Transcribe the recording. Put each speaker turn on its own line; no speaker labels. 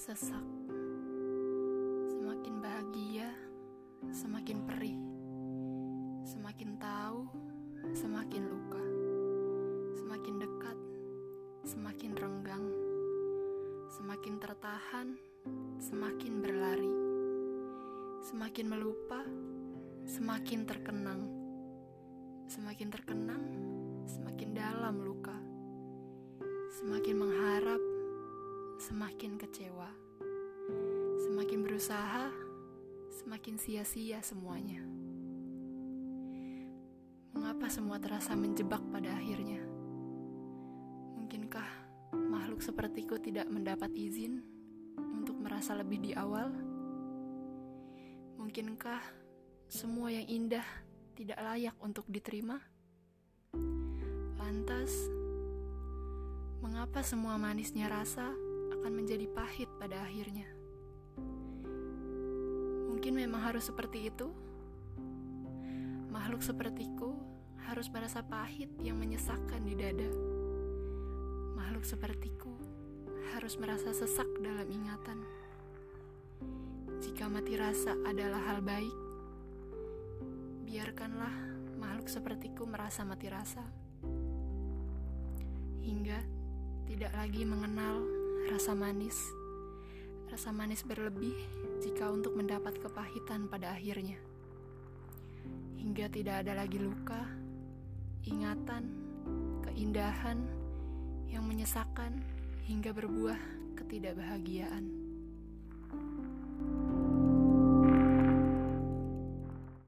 sesak. Semakin bahagia, semakin perih. Semakin tahu, semakin luka. Semakin dekat, semakin renggang. Semakin tertahan, semakin berlari. Semakin melupa, semakin terkenang. Semakin terkenang, semakin dalam luka. Semakin kecewa. Semakin berusaha, semakin sia-sia semuanya. Mengapa semua terasa menjebak pada akhirnya? Mungkinkah makhluk sepertiku tidak mendapat izin untuk merasa lebih di awal? Mungkinkah semua yang indah tidak layak untuk diterima? Lantas, mengapa semua manisnya rasa akan menjadi pahit pada akhirnya? Mungkin memang harus seperti itu. Makhluk sepertiku harus merasa pahit yang menyesakkan di dada. Makhluk sepertiku harus merasa sesak dalam ingatan. Jika mati rasa adalah hal baik, biarkanlah makhluk sepertiku merasa mati rasa. Hingga tidak lagi mengenal rasa manis. Rasa manis berlebih jika untuk mendapat kepahitan pada akhirnya. Hingga tidak ada lagi luka, ingatan, keindahan yang menyesakan hingga berbuah ketidakbahagiaan.